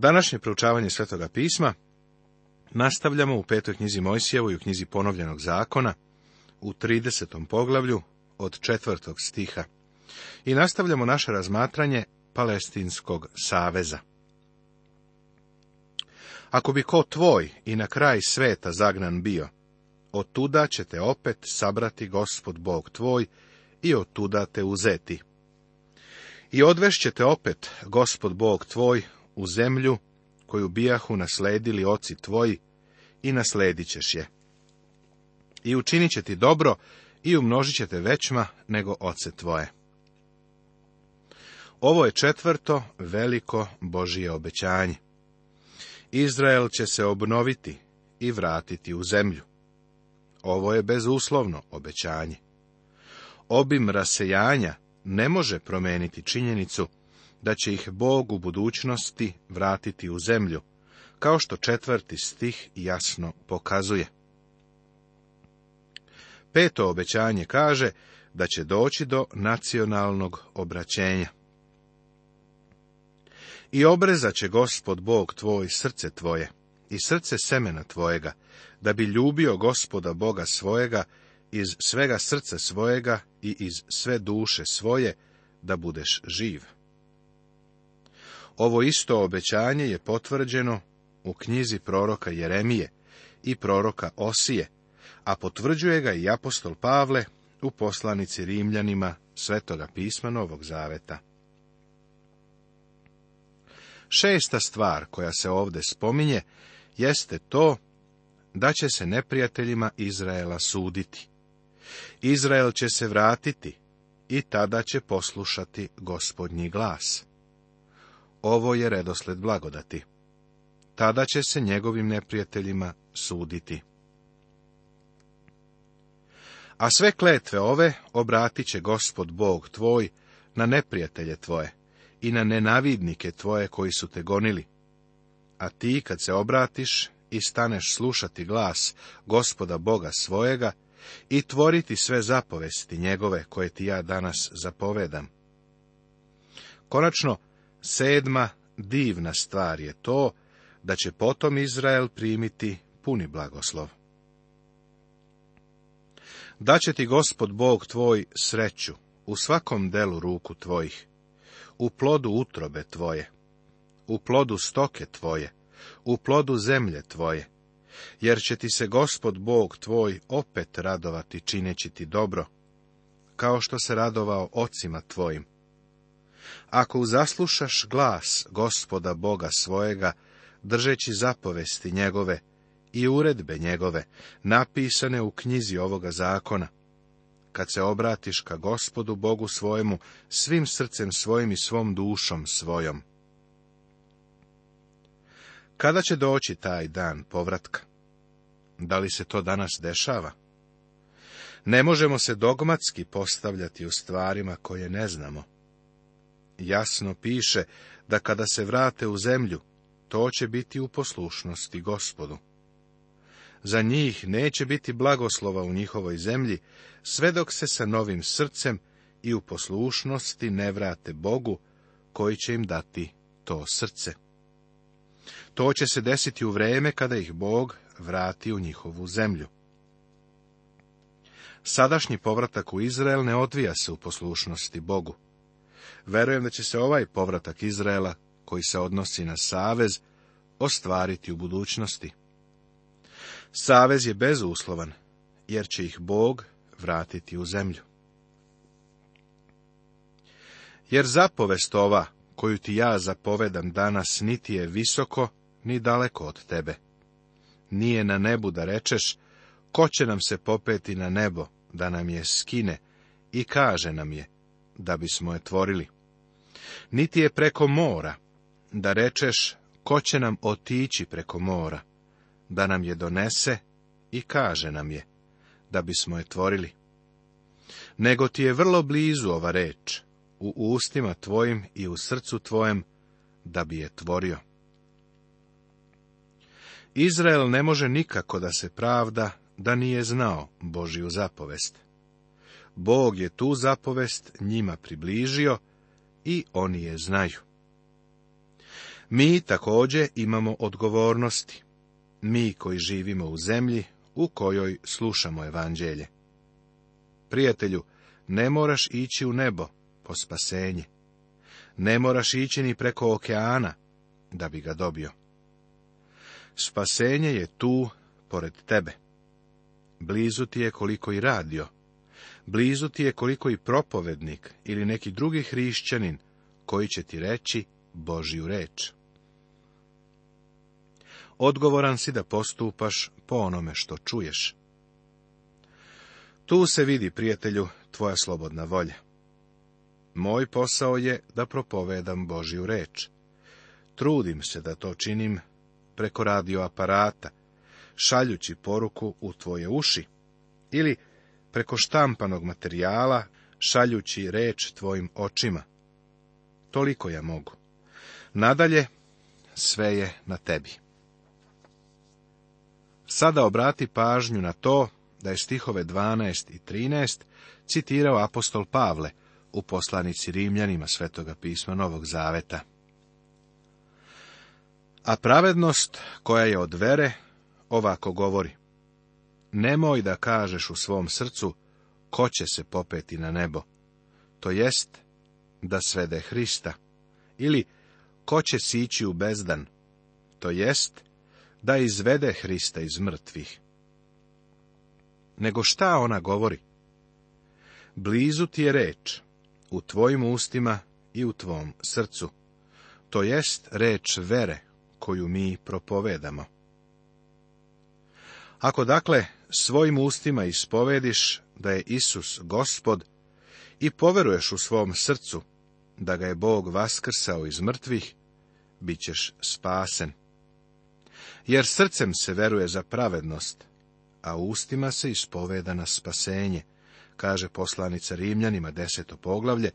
Današnje proučavanje Svetoga pisma nastavljamo u petoj knjizi Mojsijevu i u knjizi Ponovljenog zakona u 30. poglavlju od četvrtog stiha i nastavljamo naše razmatranje Palestinskog saveza. Ako bi ko tvoj i na kraj sveta zagnan bio, od ćete opet sabrati gospod Bog tvoj i od te uzeti. I odvešće te opet gospod Bog tvoj u zemlju koju bijahu nasledili oci tvoji i nasledit ćeš je. I učinit će ti dobro i umnožit će te većma nego oce tvoje. Ovo je četvrto veliko Božije obećanje. Izrael će se obnoviti i vratiti u zemlju. Ovo je bezuslovno obećanje. Obim rasejanja ne može promeniti činjenicu da će ih Bog u budućnosti vratiti u zemlju, kao što četvrti stih jasno pokazuje. Peto obećanje kaže da će doći do nacionalnog obraćenja. I obreza će gospod Bog tvoj srce tvoje i srce semena tvojega, da bi ljubio gospoda Boga svojega iz svega srca svojega i iz sve duše svoje, da budeš živ. Ovo isto obećanje je potvrđeno u knjizi proroka Jeremije i proroka Osije, a potvrđuje ga i apostol Pavle u poslanici Rimljanima Svetoga pisma Novog Zaveta. Šesta stvar koja se ovdje spominje jeste to da će se neprijateljima Izraela suditi. Izrael će se vratiti i tada će poslušati gospodnji glas. Ovo je redosled blagodati. Tada će se njegovim neprijateljima suditi. A sve kletve ove obratit će gospod Bog tvoj na neprijatelje tvoje i na nenavidnike tvoje koji su te gonili. A ti kad se obratiš i staneš slušati glas gospoda Boga svojega i tvoriti sve zapovesti njegove koje ti ja danas zapovedam. Konačno, Sedma divna stvar je to da će potom Izrael primiti puni blagoslov. Da će ti gospod Bog tvoj sreću u svakom delu ruku tvojih, u plodu utrobe tvoje, u plodu stoke tvoje, u plodu zemlje tvoje, jer će ti se gospod Bog tvoj opet radovati čineći ti dobro, kao što se radovao ocima tvojim, ako zaslušaš glas gospoda Boga svojega, držeći zapovesti njegove i uredbe njegove, napisane u knjizi ovoga zakona, kad se obratiš ka gospodu Bogu svojemu, svim srcem svojim i svom dušom svojom. Kada će doći taj dan povratka? Da li se to danas dešava? Ne možemo se dogmatski postavljati u stvarima koje ne znamo jasno piše da kada se vrate u zemlju, to će biti u poslušnosti gospodu. Za njih neće biti blagoslova u njihovoj zemlji, sve dok se sa novim srcem i u poslušnosti ne vrate Bogu, koji će im dati to srce. To će se desiti u vreme kada ih Bog vrati u njihovu zemlju. Sadašnji povratak u Izrael ne odvija se u poslušnosti Bogu. Verujem da će se ovaj povratak Izraela, koji se odnosi na savez, ostvariti u budućnosti. Savez je bezuslovan, jer će ih Bog vratiti u zemlju. Jer zapovest ova, koju ti ja zapovedam danas, niti je visoko, ni daleko od tebe. Nije na nebu da rečeš, ko će nam se popeti na nebo, da nam je skine, i kaže nam je, da bismo je tvorili niti je preko mora, da rečeš, ko će nam otići preko mora, da nam je donese i kaže nam je, da bismo je tvorili. Nego ti je vrlo blizu ova reč, u ustima tvojim i u srcu tvojem, da bi je tvorio. Izrael ne može nikako da se pravda da nije znao Božiju zapovest. Bog je tu zapovest njima približio i oni je znaju. Mi također imamo odgovornosti, mi koji živimo u zemlji u kojoj slušamo evanđelje. Prijatelju, ne moraš ići u nebo po spasenje. Ne moraš ići ni preko okeana da bi ga dobio. Spasenje je tu pored tebe. Blizu ti je koliko i radio blizu ti je koliko i propovednik ili neki drugi hrišćanin koji će ti reći Božju reč. Odgovoran si da postupaš po onome što čuješ. Tu se vidi, prijatelju, tvoja slobodna volja. Moj posao je da propovedam Božju reč. Trudim se da to činim preko radioaparata, šaljući poruku u tvoje uši, ili preko štampanog materijala, šaljući reč tvojim očima. Toliko ja mogu. Nadalje, sve je na tebi. Sada obrati pažnju na to da je stihove 12 i 13 citirao apostol Pavle u poslanici Rimljanima Svetoga pisma Novog Zaveta. A pravednost koja je od vere ovako govori. Nemoj da kažeš u svom srcu, ko će se popeti na nebo, to jest da svede Hrista, ili ko će sići u bezdan, to jest da izvede Hrista iz mrtvih. Nego šta ona govori? Blizu ti je reč, u tvojim ustima i u tvom srcu, to jest reč vere koju mi propovedamo. Ako dakle svojim ustima ispovediš da je Isus gospod i poveruješ u svom srcu da ga je Bog vaskrsao iz mrtvih, bit ćeš spasen. Jer srcem se veruje za pravednost, a ustima se ispoveda na spasenje, kaže poslanica Rimljanima deseto poglavlje,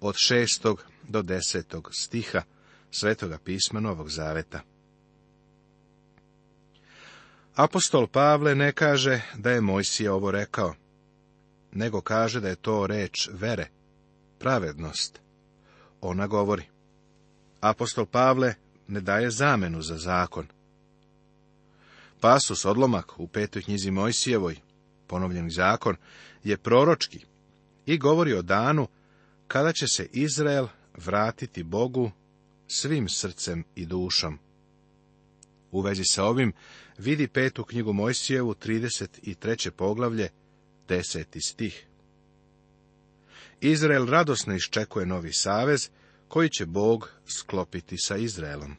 od šestog do desetog stiha Svetoga pisma Novog Zaveta. Apostol Pavle ne kaže da je Mojsije ovo rekao, nego kaže da je to reč vere, pravednost. Ona govori. Apostol Pavle ne daje zamenu za zakon. Pasus odlomak u petoj knjizi Mojsijevoj, ponovljeni zakon, je proročki i govori o danu kada će se Izrael vratiti Bogu svim srcem i dušom. U vezi sa ovim vidi petu knjigu Mojsijevu, 33. poglavlje, 10. stih. Izrael radosno iščekuje novi savez, koji će Bog sklopiti sa Izraelom.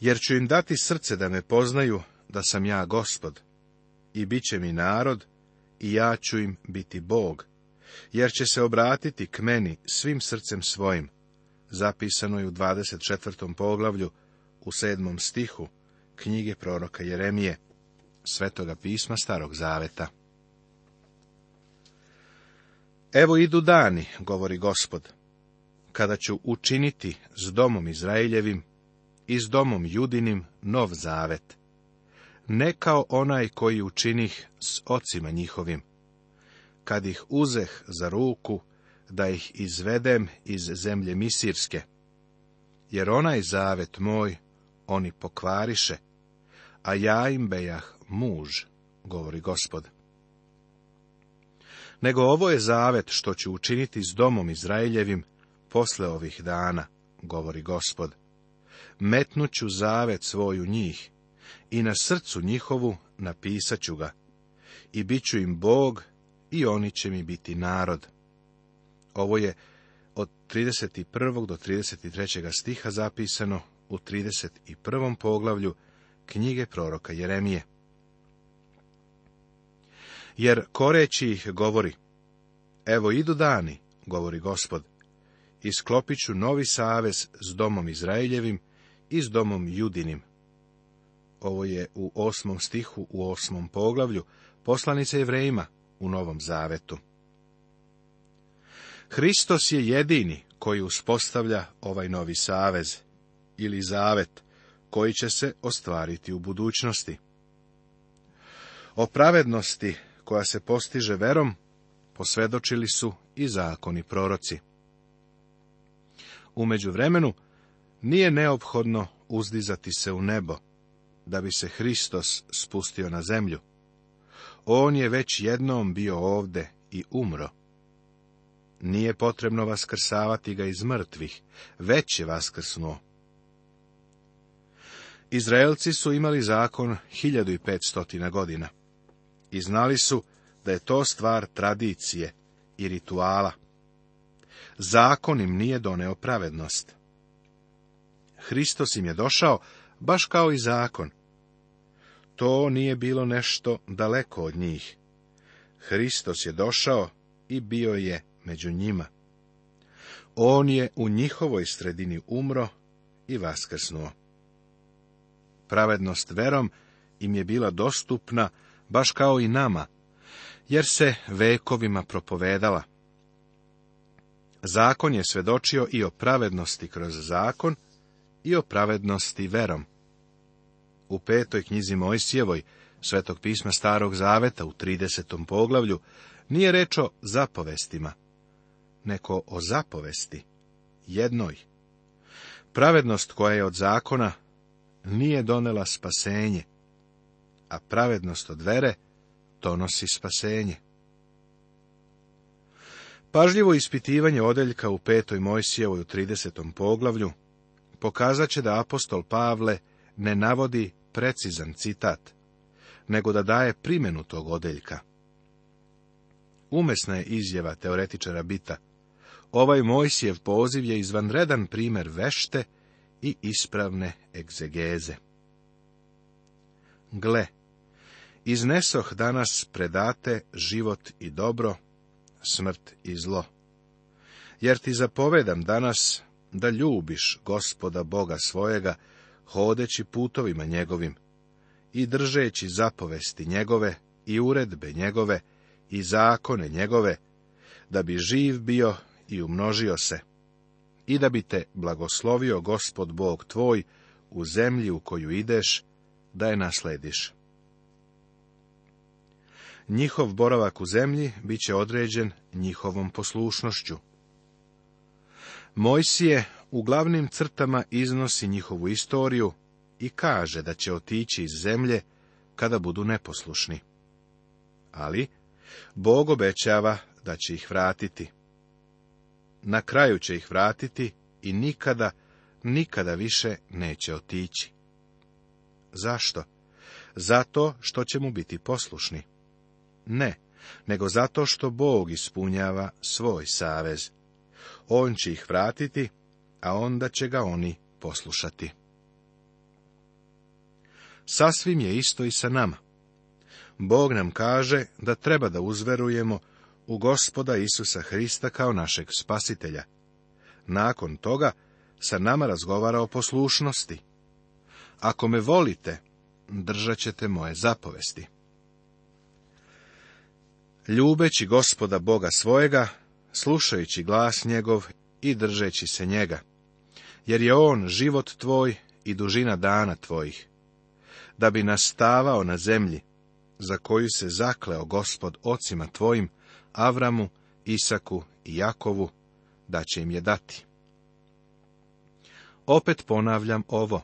Jer ću im dati srce da me poznaju, da sam ja gospod, i bit će mi narod, i ja ću im biti Bog, jer će se obratiti k meni svim srcem svojim, zapisano je u 24. poglavlju u 7. stihu knjige proroka Jeremije, svetoga pisma Starog Zaveta. Evo idu dani, govori gospod, kada ću učiniti s domom Izraeljevim i s domom Judinim nov zavet, ne kao onaj koji učinih s ocima njihovim, kad ih uzeh za ruku da ih izvedem iz zemlje Misirske. Jer onaj zavet moj oni pokvariše, a ja im bejah muž, govori gospod. Nego ovo je zavet što ću učiniti s domom Izraeljevim posle ovih dana, govori gospod. Metnuću zavet svoju njih i na srcu njihovu napisaću ga i bit ću im Bog i oni će mi biti narod. Ovo je od 31. do 33. stiha zapisano u 31. poglavlju knjige proroka Jeremije. Jer koreći ih govori, evo idu dani, govori gospod, i sklopit ću novi savez s domom Izraeljevim i s domom Judinim. Ovo je u osmom stihu u osmom poglavlju poslanice Evrejima u Novom Zavetu. Hristos je jedini koji uspostavlja ovaj novi savez ili zavet koji će se ostvariti u budućnosti. O pravednosti koja se postiže verom posvedočili su i zakoni proroci. U međuvremenu nije neophodno uzdizati se u nebo da bi se Hristos spustio na zemlju. On je već jednom bio ovde i umro nije potrebno vaskrsavati ga iz mrtvih, već je vaskrsnuo. Izraelci su imali zakon 1500 godina i znali su da je to stvar tradicije i rituala. Zakon im nije doneo pravednost. Hristos im je došao baš kao i zakon. To nije bilo nešto daleko od njih. Hristos je došao i bio je među njima. On je u njihovoj sredini umro i vaskrsnuo. Pravednost verom im je bila dostupna, baš kao i nama, jer se vekovima propovedala. Zakon je svedočio i o pravednosti kroz zakon i o pravednosti verom. U petoj knjizi Mojsijevoj, svetog pisma Starog Zaveta u 30. poglavlju, nije reč o zapovestima, neko o zapovesti, jednoj. Pravednost koja je od zakona nije donela spasenje, a pravednost od vere donosi spasenje. Pažljivo ispitivanje odeljka u petoj Mojsijevoj u 30. poglavlju pokazat će da apostol Pavle ne navodi precizan citat, nego da daje primjenu tog odeljka. Umesna je izjava teoretičara Bita – Ovaj Mojsijev poziv je izvanredan primjer vešte i ispravne egzegeze. Gle, iznesoh danas predate život i dobro, smrt i zlo. Jer ti zapovedam danas da ljubiš gospoda Boga svojega, hodeći putovima njegovim, i držeći zapovesti njegove, i uredbe njegove, i zakone njegove, da bi živ bio i umnožio se, i da bi te blagoslovio gospod Bog tvoj u zemlji u koju ideš, da je naslediš. Njihov boravak u zemlji bit će određen njihovom poslušnošću. Mojsije u glavnim crtama iznosi njihovu istoriju i kaže da će otići iz zemlje kada budu neposlušni. Ali, Bog obećava da će ih vratiti na kraju će ih vratiti i nikada, nikada više neće otići. Zašto? Zato što će mu biti poslušni. Ne, nego zato što Bog ispunjava svoj savez. On će ih vratiti, a onda će ga oni poslušati. Sasvim je isto i sa nama. Bog nam kaže da treba da uzverujemo u gospoda Isusa Hrista kao našeg spasitelja. Nakon toga sa nama razgovara o poslušnosti. Ako me volite, držat ćete moje zapovesti. Ljubeći gospoda Boga svojega, slušajući glas njegov i držeći se njega, jer je on život tvoj i dužina dana tvojih, da bi nastavao na zemlji, za koju se zakleo gospod ocima tvojim, Avramu, Isaku i Jakovu, da će im je dati. Opet ponavljam ovo.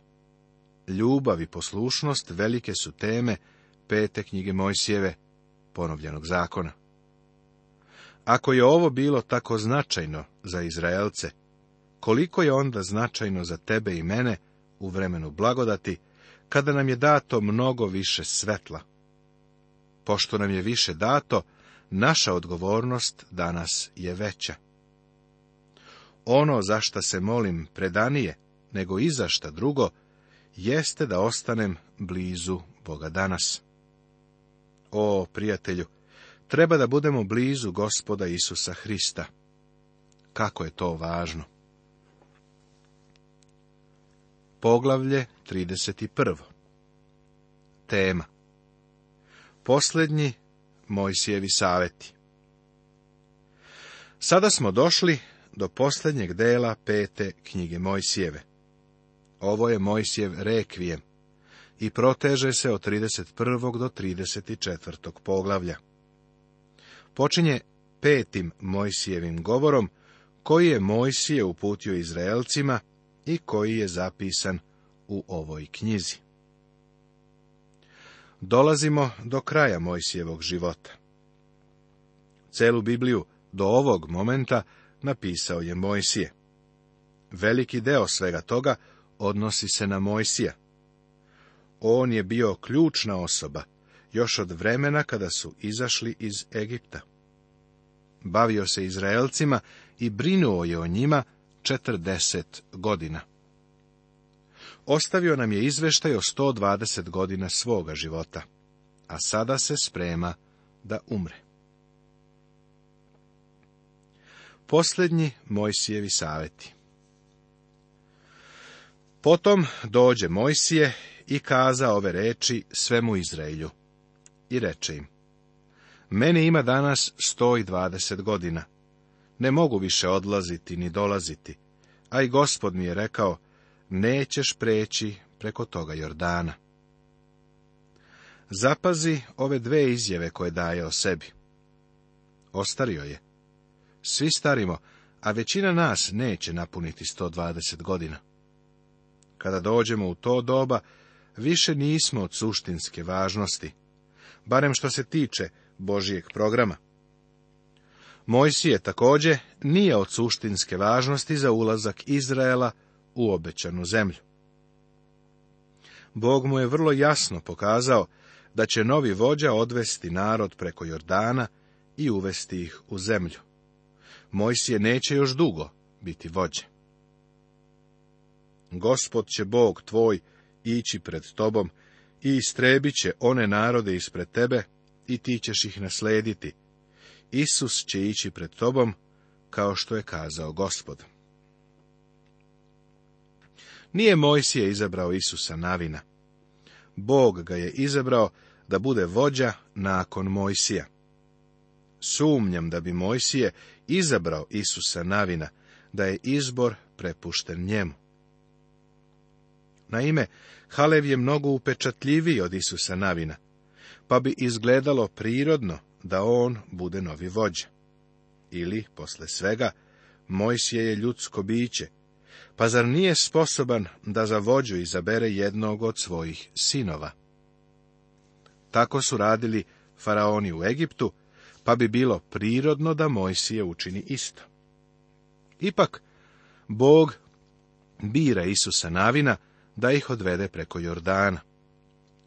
Ljubav i poslušnost velike su teme pete knjige Mojsijeve, ponovljenog zakona. Ako je ovo bilo tako značajno za Izraelce, koliko je onda značajno za tebe i mene u vremenu blagodati, kada nam je dato mnogo više svetla? Pošto nam je više dato, naša odgovornost danas je veća. Ono za šta se molim predanije, nego i za šta drugo, jeste da ostanem blizu Boga danas. O, prijatelju, treba da budemo blizu gospoda Isusa Hrista. Kako je to važno? Poglavlje 31. Tema Posljednji Mojsijevi saveti. Sada smo došli do posljednjeg dela pete knjige Mojsijeve. Ovo je Mojsijev rekvije i proteže se od 31. do 34. poglavlja. Počinje petim Mojsijevim govorom, koji je Mojsije uputio Izraelcima i koji je zapisan u ovoj knjizi dolazimo do kraja Mojsijevog života. Celu Bibliju do ovog momenta napisao je Mojsije. Veliki deo svega toga odnosi se na Mojsija. On je bio ključna osoba još od vremena kada su izašli iz Egipta. Bavio se Izraelcima i brinuo je o njima četrdeset godina ostavio nam je izveštaj o 120 godina svoga života, a sada se sprema da umre. Posljednji Mojsijevi savjeti Potom dođe Mojsije i kaza ove reči svemu Izraelju. I reče im, meni ima danas sto 120 godina. Ne mogu više odlaziti ni dolaziti, a i gospod mi je rekao, nećeš preći preko toga Jordana. Zapazi ove dve izjave koje daje o sebi. Ostario je. Svi starimo, a većina nas neće napuniti 120 godina. Kada dođemo u to doba, više nismo od suštinske važnosti, barem što se tiče Božijeg programa. Mojsije također nije od suštinske važnosti za ulazak Izraela u obećanu zemlju. Bog mu je vrlo jasno pokazao da će novi vođa odvesti narod preko Jordana i uvesti ih u zemlju. Mojsije neće još dugo biti vođe. Gospod će Bog tvoj ići pred tobom i istrebit će one narode ispred tebe i ti ćeš ih naslediti. Isus će ići pred tobom, kao što je kazao gospod. Nije Mojsije izabrao Isusa Navina. Bog ga je izabrao da bude vođa nakon Mojsija. Sumnjam da bi Mojsije izabrao Isusa Navina, da je izbor prepušten njemu. Naime, Halev je mnogo upečatljiviji od Isusa Navina, pa bi izgledalo prirodno da on bude novi vođa. Ili, posle svega, Mojsije je ljudsko biće, pa zar nije sposoban da za vođu izabere jednog od svojih sinova? Tako su radili faraoni u Egiptu, pa bi bilo prirodno da Mojsije učini isto. Ipak, Bog bira Isusa Navina da ih odvede preko Jordana.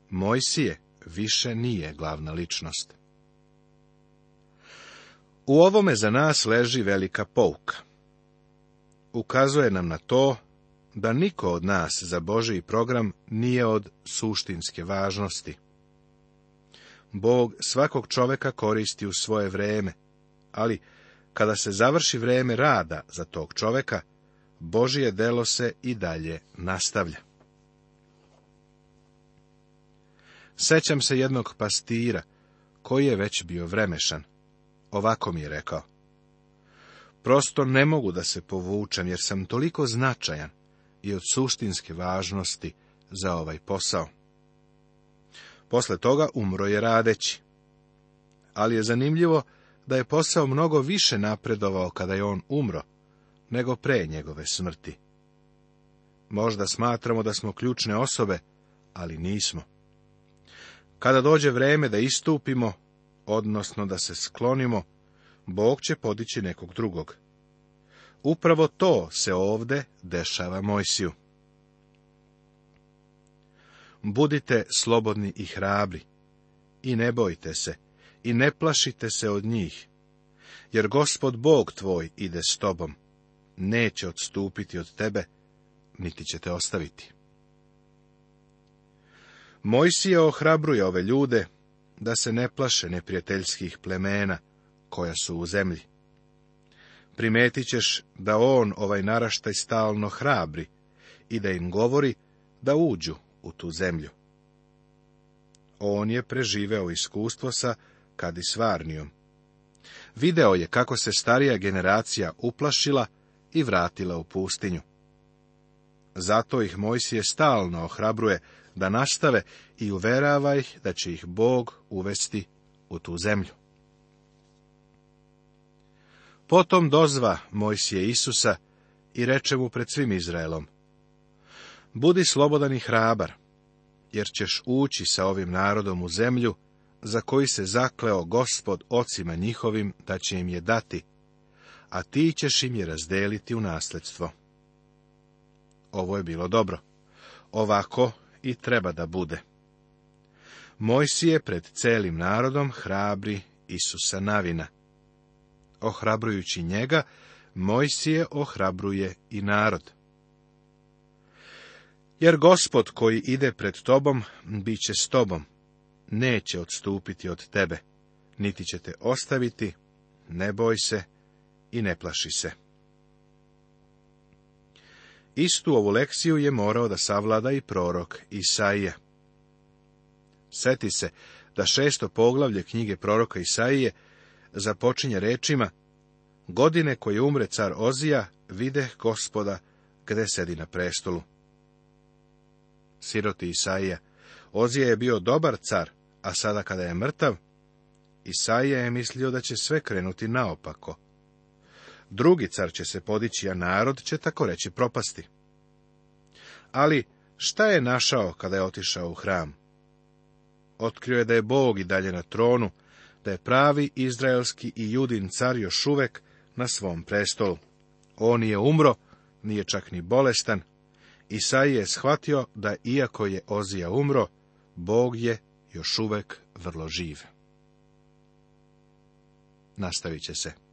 Mojsije više nije glavna ličnost. U ovome za nas leži velika pouka ukazuje nam na to da niko od nas za Božiji program nije od suštinske važnosti. Bog svakog čoveka koristi u svoje vreme, ali kada se završi vreme rada za tog čoveka, Božije delo se i dalje nastavlja. Sećam se jednog pastira, koji je već bio vremešan. Ovako mi je rekao. Prosto ne mogu da se povučem, jer sam toliko značajan i od suštinske važnosti za ovaj posao. Posle toga umro je radeći. Ali je zanimljivo da je posao mnogo više napredovao kada je on umro, nego pre njegove smrti. Možda smatramo da smo ključne osobe, ali nismo. Kada dođe vreme da istupimo, odnosno da se sklonimo, Bog će podići nekog drugog. Upravo to se ovde dešava Mojsiju. Budite slobodni i hrabri, i ne bojte se, i ne plašite se od njih, jer gospod Bog tvoj ide s tobom, neće odstupiti od tebe, niti će te ostaviti. Mojsije ohrabruje ove ljude da se ne plaše neprijateljskih plemena, koja su u zemlji. Primetit ćeš da on ovaj naraštaj stalno hrabri i da im govori da uđu u tu zemlju. On je preživeo iskustvo sa Kadisvarnijom. Video je kako se starija generacija uplašila i vratila u pustinju. Zato ih Mojsije stalno ohrabruje da nastave i uverava ih da će ih Bog uvesti u tu zemlju. Potom dozva Mojsije Isusa i reče mu pred svim Izraelom. Budi slobodan i hrabar, jer ćeš ući sa ovim narodom u zemlju, za koji se zakleo gospod ocima njihovim da će im je dati, a ti ćeš im je razdeliti u nasledstvo. Ovo je bilo dobro. Ovako i treba da bude. je pred celim narodom hrabri Isusa navina ohrabrujući njega, Mojsije ohrabruje i narod. Jer gospod koji ide pred tobom, bit će s tobom, neće odstupiti od tebe, niti će te ostaviti, ne boj se i ne plaši se. Istu ovu lekciju je morao da savlada i prorok Isaije. Seti se da šesto poglavlje knjige proroka Isaije započinje rečima Godine koje umre car Ozija, vide gospoda gde sedi na prestolu. Siroti Isaija, Ozija je bio dobar car, a sada kada je mrtav, Isaija je mislio da će sve krenuti naopako. Drugi car će se podići, a narod će tako reći propasti. Ali šta je našao kada je otišao u hram? Otkrio je da je Bog i dalje na tronu, da je pravi izraelski i judin car još uvek na svom prestolu. On je umro, nije čak ni bolestan. Isai je shvatio da iako je Ozija umro, Bog je još uvek vrlo živ. Nastavit će se.